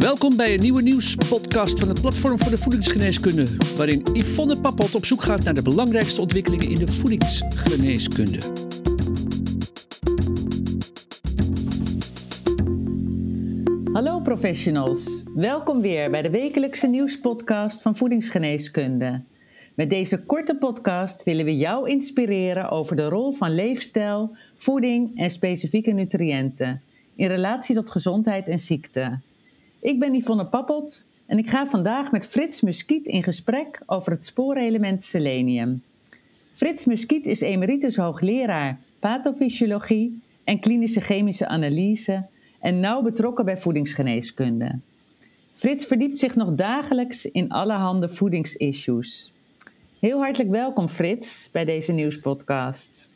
Welkom bij een nieuwe nieuwspodcast van het Platform voor de Voedingsgeneeskunde, waarin Yvonne Pappot op zoek gaat naar de belangrijkste ontwikkelingen in de voedingsgeneeskunde. Hallo professionals, welkom weer bij de wekelijkse nieuwspodcast van Voedingsgeneeskunde. Met deze korte podcast willen we jou inspireren over de rol van leefstijl, voeding en specifieke nutriënten in relatie tot gezondheid en ziekte. Ik ben Yvonne Pappelt en ik ga vandaag met Frits Muskiet in gesprek over het sporenelement selenium. Frits Muskiet is emeritus hoogleraar pathofysiologie en klinische chemische analyse en nauw betrokken bij voedingsgeneeskunde. Frits verdiept zich nog dagelijks in allerhande voedingsissues. Heel hartelijk welkom Frits bij deze nieuwspodcast.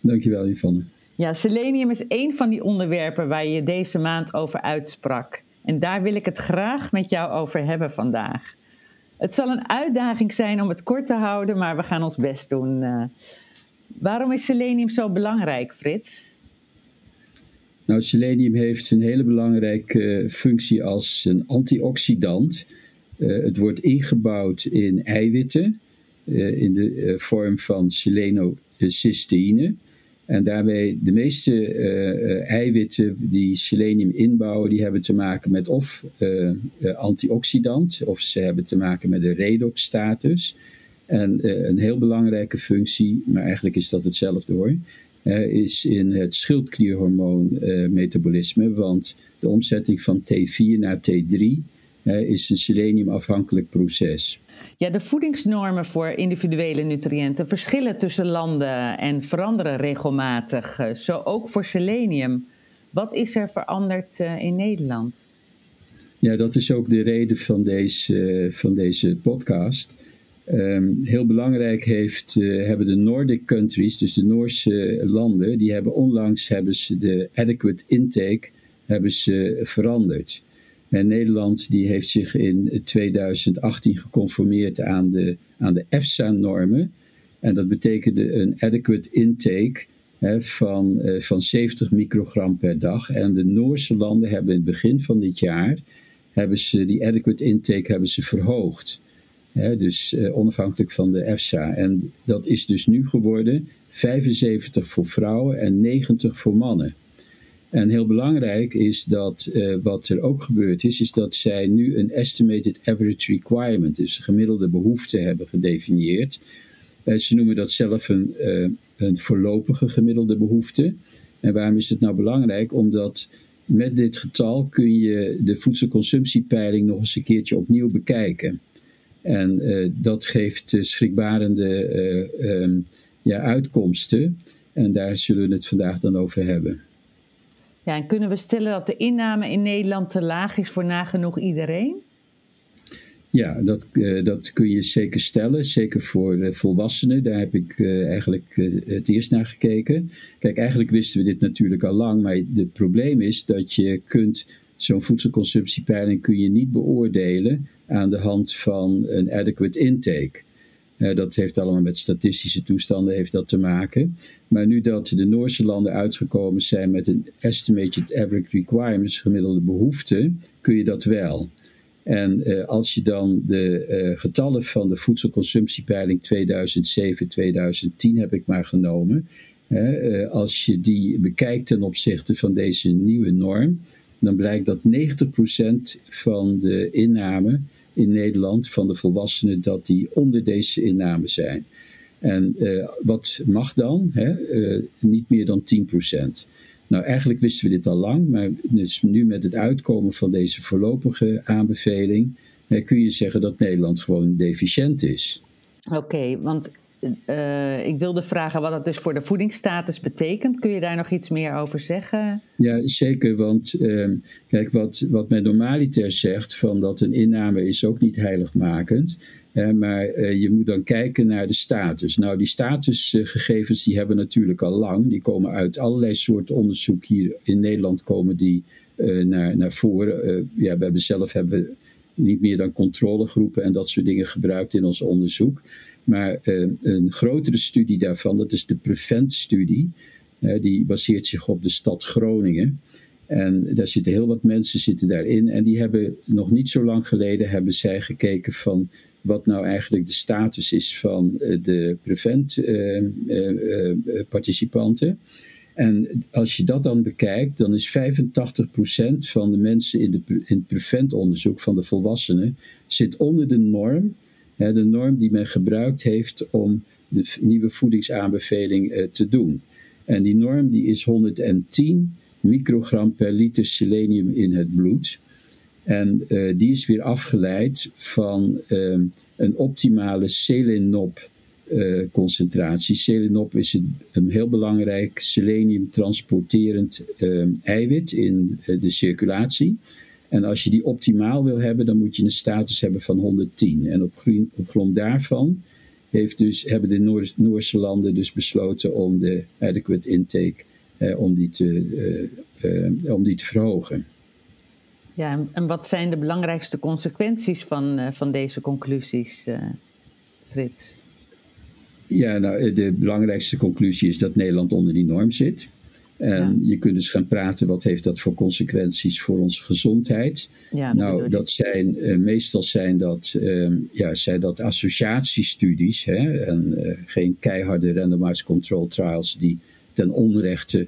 Dankjewel Yvonne. Ja, selenium is één van die onderwerpen waar je deze maand over uitsprak. En daar wil ik het graag met jou over hebben vandaag. Het zal een uitdaging zijn om het kort te houden, maar we gaan ons best doen. Uh, waarom is selenium zo belangrijk, Frits? Nou, selenium heeft een hele belangrijke functie als een antioxidant. Uh, het wordt ingebouwd in eiwitten in de vorm van selenocysteïne. En daarbij de meeste uh, eiwitten die selenium inbouwen, die hebben te maken met of uh, antioxidant, of ze hebben te maken met de redoxstatus. En een heel belangrijke functie, maar eigenlijk is dat hetzelfde hoor, is in het schildklierhormoon-metabolisme. want de omzetting van T4 naar T3 is een seleniumafhankelijk proces. Ja, de voedingsnormen voor individuele nutriënten verschillen tussen landen en veranderen regelmatig. Eh, zo ook voor selenium. Wat is er veranderd eh, in Nederland? Ja, dat is ook de reden van deze, eh, van deze podcast. Um, heel belangrijk heeft, uh, hebben de Nordic countries, dus de Noorse landen, die hebben onlangs hebben ze de adequate intake hebben ze veranderd. En Nederland die heeft zich in 2018 geconformeerd aan de, aan de EFSA-normen. En dat betekende een adequate intake hè, van, uh, van 70 microgram per dag. En de Noorse landen hebben in het begin van dit jaar hebben ze die adequate intake hebben ze verhoogd. Hè, dus uh, onafhankelijk van de EFSA. En dat is dus nu geworden 75 voor vrouwen en 90 voor mannen. En heel belangrijk is dat uh, wat er ook gebeurd is, is dat zij nu een estimated average requirement, dus gemiddelde behoefte hebben gedefinieerd. Uh, ze noemen dat zelf een, uh, een voorlopige gemiddelde behoefte. En waarom is het nou belangrijk? Omdat met dit getal kun je de voedselconsumptiepeiling nog eens een keertje opnieuw bekijken. En dat geeft schrikbarende um, ja, uitkomsten. En daar zullen we het vandaag dan over hebben. Ja, en kunnen we stellen dat de inname in Nederland te laag is voor nagenoeg iedereen? Ja, dat, uh, dat kun je zeker stellen. Zeker voor volwassenen. Daar heb ik uh, eigenlijk het eerst naar gekeken. Kijk, eigenlijk wisten we dit natuurlijk al lang. Maar het probleem is dat je kunt zo'n voedselconsumptiepeiling kun je niet beoordelen aan de hand van een adequate intake. Uh, dat heeft allemaal met statistische toestanden heeft dat te maken. Maar nu dat de Noorse landen uitgekomen zijn met een estimated average requirement, dus gemiddelde behoefte, kun je dat wel. En uh, als je dan de uh, getallen van de voedselconsumptiepeiling 2007-2010 heb ik maar genomen, als je die bekijkt ten opzichte van deze nieuwe norm, dan blijkt dat 90% van de inname in Nederland van de volwassenen dat die onder deze inname zijn. En uh, wat mag dan? Hè? Uh, niet meer dan 10%. Nou, eigenlijk wisten we dit al lang, maar dus nu met het uitkomen van deze voorlopige aanbeveling kun je zeggen dat Nederland gewoon deficiënt is. Oké, want uh, ik wilde vragen wat dat dus voor de voedingsstatus betekent. Kun je daar nog iets meer over zeggen? Ja, zeker. Want uh, kijk, wat, wat men normaliter zegt, van dat een inname is ook niet heiligmakend. Uh, maar uh, je moet dan kijken naar de status. Nou, die statusgegevens die hebben we natuurlijk al lang. Die komen uit allerlei soorten onderzoek hier in Nederland komen die naar, naar voren. ja, we hebben zelf hebben niet meer dan controlegroepen en dat soort dingen gebruikt in ons onderzoek. Maar uh, een grotere studie daarvan, dat is de Prevent-studie, die baseert zich op de stad Groningen. En daar zitten heel wat mensen zitten daarin. En die hebben nog niet zo lang geleden hebben zij gekeken van wat nou eigenlijk de status is van de prevent-participanten. En als je dat dan bekijkt, dan is 85% van de mensen in, de, in het preventonderzoek van de volwassenen zit onder de norm. De norm die men gebruikt heeft om de nieuwe voedingsaanbeveling eh, te doen. En die norm die is 110 microgram per liter selenium in het bloed. En uh, die is weer afgeleid van uh, een optimale selenop uh, concentratie. Selenop is een, een, heel belangrijk selenium transporterend uh, eiwit in de circulatie. En als je die optimaal wil hebben, dan moet je een status hebben van 110. En op, op grond daarvan heeft dus, hebben de Noor Noorse landen dus besloten om de adequate intake om, die te, om die te verhogen. Ja, en wat zijn de belangrijkste consequenties van, van deze conclusies, Frits? Ja, nou, eh, de belangrijkste conclusie is dat Nederland onder die norm zit. En je kunt dus gaan praten, wat heeft dat voor consequenties voor onze gezondheid? Ja, nou, dat zijn, uh, meestal zijn dat, uh, ja, zijn dat associatiestudies hè, en uh, geen keiharde randomized control trials die ten onrechte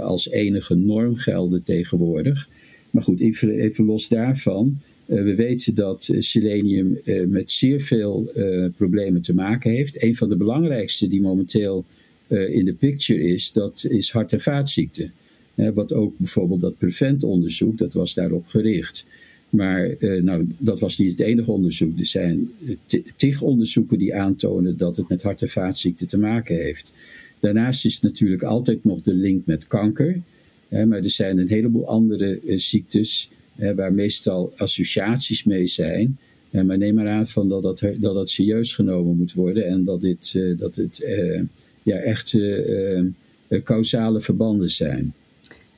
als enige norm gelden tegenwoordig. Maar goed, even, even los daarvan. Eh, we weten dat eh, selenium eh, met zeer veel problemen te maken heeft. Een van de belangrijkste die momenteel in de picture is, dat is hart- en vaatziekten. wat ook bijvoorbeeld dat Prevent-onderzoek, dat was daarop gericht. Maar nou, dat was niet het enige onderzoek. Er zijn tig onderzoeken die aantonen dat het met hart- en vaatziekten te maken heeft. Daarnaast is natuurlijk altijd nog de link met kanker. maar er zijn een heleboel andere ziektes waar meestal associaties mee zijn. maar neem maar aan van dat, dat, dat dat serieus genomen moet worden en dat, dit, dat het ja, echt uh, causale verbanden zijn.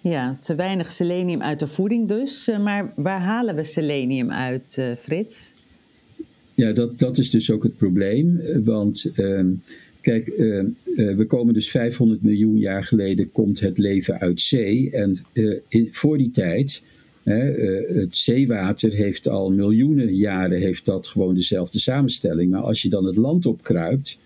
Ja, te weinig selenium uit de voeding dus. Maar waar halen we selenium uit, Frits? Ja, dat, dat is dus ook het probleem. Want ehm, kijk, we komen dus 500 miljoen jaar geleden komt het leven uit zee. En in, voor die tijd het zeewater heeft al miljoenen jaren heeft dat gewoon dezelfde samenstelling. Maar als je dan het land opkruipt,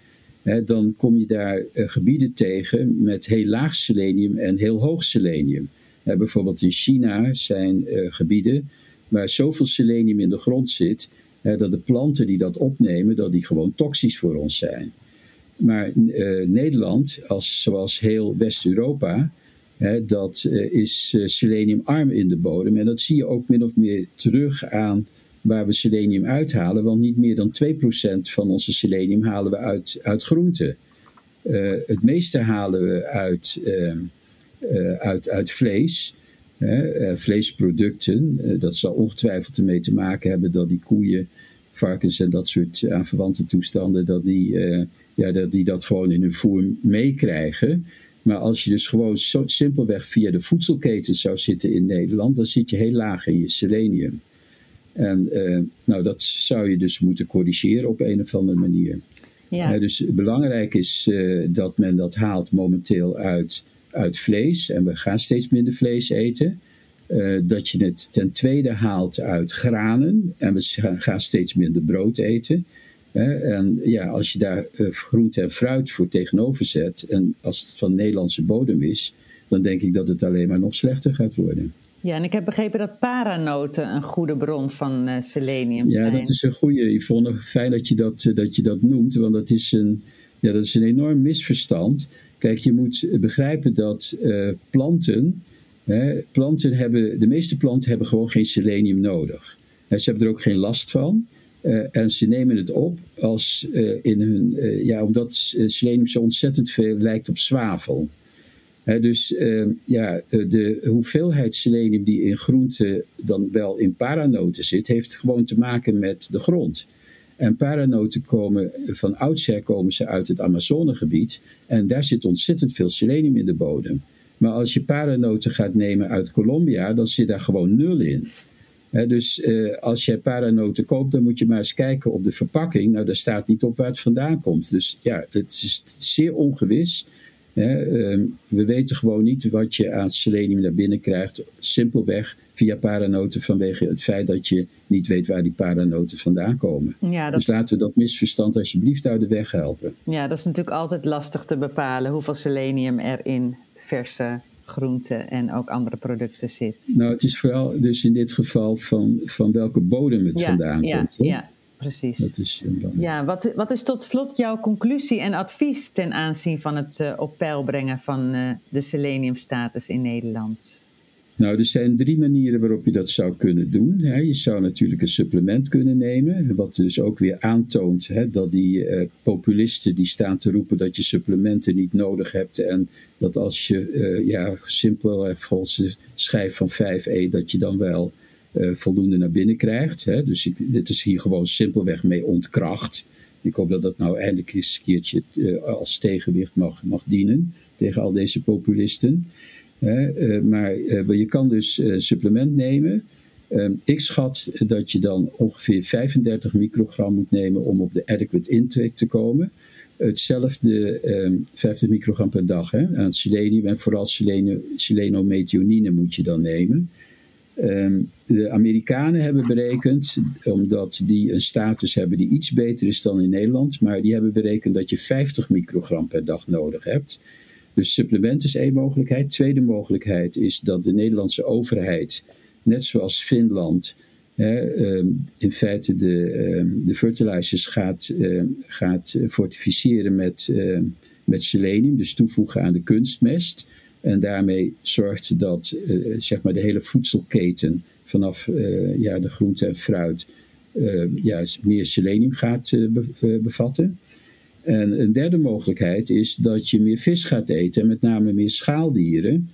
dan kom je daar eh, gebieden tegen met heel laag selenium en heel hoog selenium. bijvoorbeeld in China zijn eh, gebieden waar zoveel selenium in de grond zit, dat de planten die dat opnemen, dat die gewoon toxisch voor ons zijn. Maar Nederland, als, zoals heel West-Europa, dat is seleniumarm in de bodem. En dat zie je ook min of meer terug aan waar we selenium uithalen. Want niet meer dan 2% van onze selenium halen we uit, uit groenten. Uh, het meeste halen we uit, ehm, uit, uit vlees. vleesproducten. dat zal ongetwijfeld ermee te maken hebben dat die koeien, varkens en dat soort aanverwante toestanden, dat die, ja, dat die dat gewoon in hun voer meekrijgen. Maar als je dus gewoon zo simpelweg via de voedselketen zou zitten in Nederland, dan zit je heel laag in je selenium. En uh, nou, dat zou je dus moeten corrigeren op een of andere manier. Ja. Uh, dus belangrijk is uh, dat men dat haalt momenteel uit, uit vlees. En we gaan steeds minder vlees eten. dat je het ten tweede haalt uit granen. En we gaan steeds minder brood eten. En ja, als je daar groente en fruit voor tegenover zet, en als het van Nederlandse bodem is, dan denk ik dat het alleen maar nog slechter gaat worden. Ja, en ik heb begrepen dat paranoten een goede bron van uh, selenium zijn. Ja, dat is een goede, Yvonne. Fijn dat je dat, uh, dat je dat noemt, want dat is, een, ja, dat is een enorm misverstand. Kijk, je moet begrijpen dat planten, hè, planten hebben, de meeste planten hebben gewoon geen selenium nodig. ze hebben er ook geen last van. En ze nemen het op als in hun, ja, omdat selenium zo ontzettend veel lijkt op zwavel. Dus ja, de hoeveelheid selenium die in groenten dan wel in paranoten zit, heeft gewoon te maken met de grond. En paranoten komen, van oudsher komen ze uit het Amazonegebied en daar zit ontzettend veel selenium in de bodem. Maar als je paranoten gaat nemen uit Colombia, dan zit daar gewoon nul in dus uh, als je paranoten koopt, dan moet je maar eens kijken op de verpakking. Nou, daar staat niet op waar het vandaan komt. Dus ja, het is zeer ongewis. Ehm, we weten gewoon niet wat je aan selenium naar binnen krijgt. Simpelweg via paranoten vanwege het feit dat je niet weet waar die paranoten vandaan komen. Ja, Dus laten we dat misverstand alsjeblieft uit de weg helpen. Ja, dat is natuurlijk altijd lastig te bepalen hoeveel selenium er in verse groenten en ook andere producten zit. Nou, het is vooral dus in dit geval van, van welke bodem het vandaan ja, komt. Ja, precies. Dat is ja, wat, wat is tot slot jouw conclusie en advies ten aanzien van het uh, op peil brengen van uh, de seleniumstatus in Nederland? Nou, er zijn drie manieren waarop je dat zou kunnen doen. Je zou natuurlijk een supplement kunnen nemen, wat dus ook weer aantoont dat die uh, populisten die staan te roepen dat je supplementen niet nodig hebt en dat als je ja, simpel volgens de schijf van 5e, dat je dan wel uh, voldoende naar binnen krijgt. Hè. Dus ik, dit is hier gewoon simpelweg mee ontkracht. Ik hoop dat dat nou eindelijk eens een keertje als tegenwicht mag, mag dienen tegen al deze populisten. Uh, maar je kan dus supplement nemen. Ehm, ik schat dat je dan ongeveer 35 microgram moet nemen om op de adequate intake te komen. Hetzelfde 50 ehm, microgram per dag hè, aan selenium en vooral selenometionine moet je dan nemen. Um, de Amerikanen hebben berekend, omdat die een status hebben die iets beter is dan in Nederland, maar die hebben berekend dat je 50 microgram per dag nodig hebt. Dus supplement is één mogelijkheid. Tweede mogelijkheid is dat de Nederlandse overheid, net zoals Finland, hè, ehm, in feite de, ehm, de fertilizers gaat, ehm, gaat fortificeren met, met selenium, dus toevoegen aan de kunstmest. En daarmee zorgt dat uh, zeg maar de hele voedselketen vanaf uh, ja, de groente en fruit uh, ja, meer selenium gaat bevatten. En een derde mogelijkheid is dat je meer vis gaat eten, met name meer schaaldieren.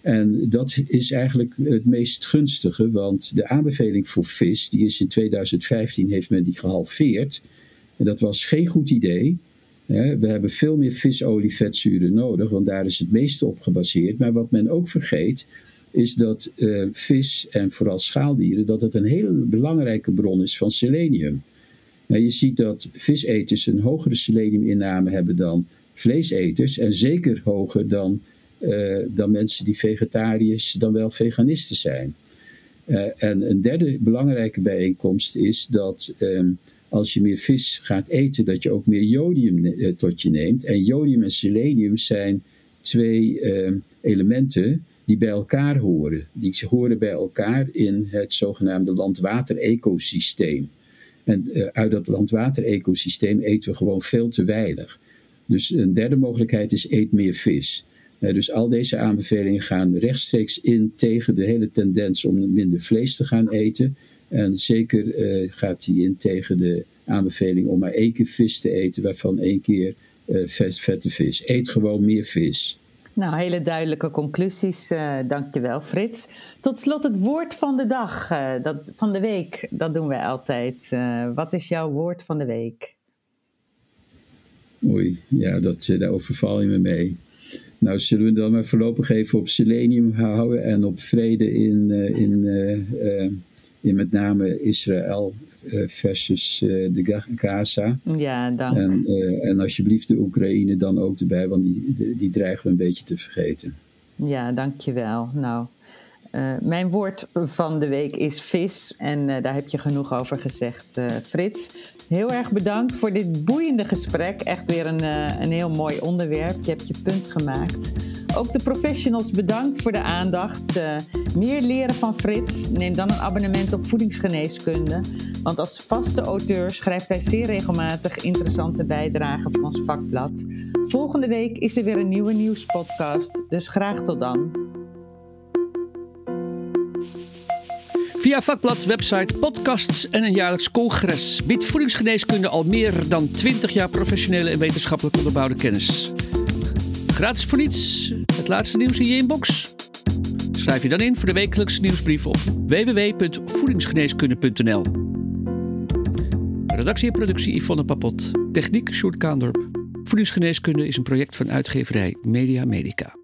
En dat is eigenlijk het meest gunstige, want de aanbeveling voor vis, die is in 2015, heeft men die gehalveerd. En dat was geen goed idee. We hebben veel meer visolievetzuren nodig, want daar is het meeste op gebaseerd. Maar wat men ook vergeet, is dat uh, vis en vooral schaaldieren, dat het een hele belangrijke bron is van selenium. Nou, je ziet dat viseters een hogere seleniuminname hebben dan vleeseters en zeker hoger dan, uh, dan mensen die vegetariërs dan wel veganisten zijn. Uh, en een derde belangrijke bijeenkomst is dat um, als je meer vis gaat eten, dat je ook meer jodium tot je neemt. En jodium en selenium zijn twee uh, elementen die bij elkaar horen. Die horen bij elkaar in het zogenaamde land-water-ecosysteem. En uh, uit dat landwater-ecosysteem eten we gewoon veel te weinig. Dus een derde mogelijkheid is eet meer vis. Uh, dus al deze aanbevelingen gaan rechtstreeks in tegen de hele tendens om minder vlees te gaan eten. En zeker uh, gaat die in tegen de aanbeveling om maar één keer vis te eten, waarvan één keer vette vis. Eet gewoon meer vis. Nou, hele duidelijke conclusies. Uh, dankjewel, Frits. Tot slot het woord van de dag, uh, dat, van de week. Dat doen wij altijd. Uh, wat is jouw woord van de week? Oei, ja, dat, daar overval je me mee. Nou, zullen we dan maar voorlopig even op selenium houden en op vrede in, in, in met name Israël eh, versus eh, de Gaza. Ja, dank. En, eh, en alsjeblieft de Oekraïne dan ook erbij, want die, die dreigen we een beetje te vergeten. Ja, dankjewel. Nou, uh, mijn woord van de week is vis. En uh, daar heb je genoeg over gezegd, uh, Frits. Heel erg bedankt voor dit boeiende gesprek. Echt weer een, een heel mooi onderwerp. Je hebt je punt gemaakt. Ook de professionals bedankt voor de aandacht. meer leren van Frits? Neem dan een abonnement op voedingsgeneeskunde. Want als vaste auteur schrijft hij zeer regelmatig interessante bijdragen van ons vakblad. Volgende week is er weer een nieuwe nieuwspodcast. Dus graag tot dan. Via vakblad, website, podcasts en een jaarlijks congres biedt voedingsgeneeskunde al meer dan 20 jaar professionele en wetenschappelijk onderbouwde kennis. Gratis voor niets, het laatste nieuws in je inbox. Schrijf je dan in voor de wekelijkse nieuwsbrief op www.voedingsgeneeskunde.nl. Redactie en productie Yvonne Papot. Techniek Sjoerd Kaandorp. Voedingsgeneeskunde is een project van uitgeverij Media Medica.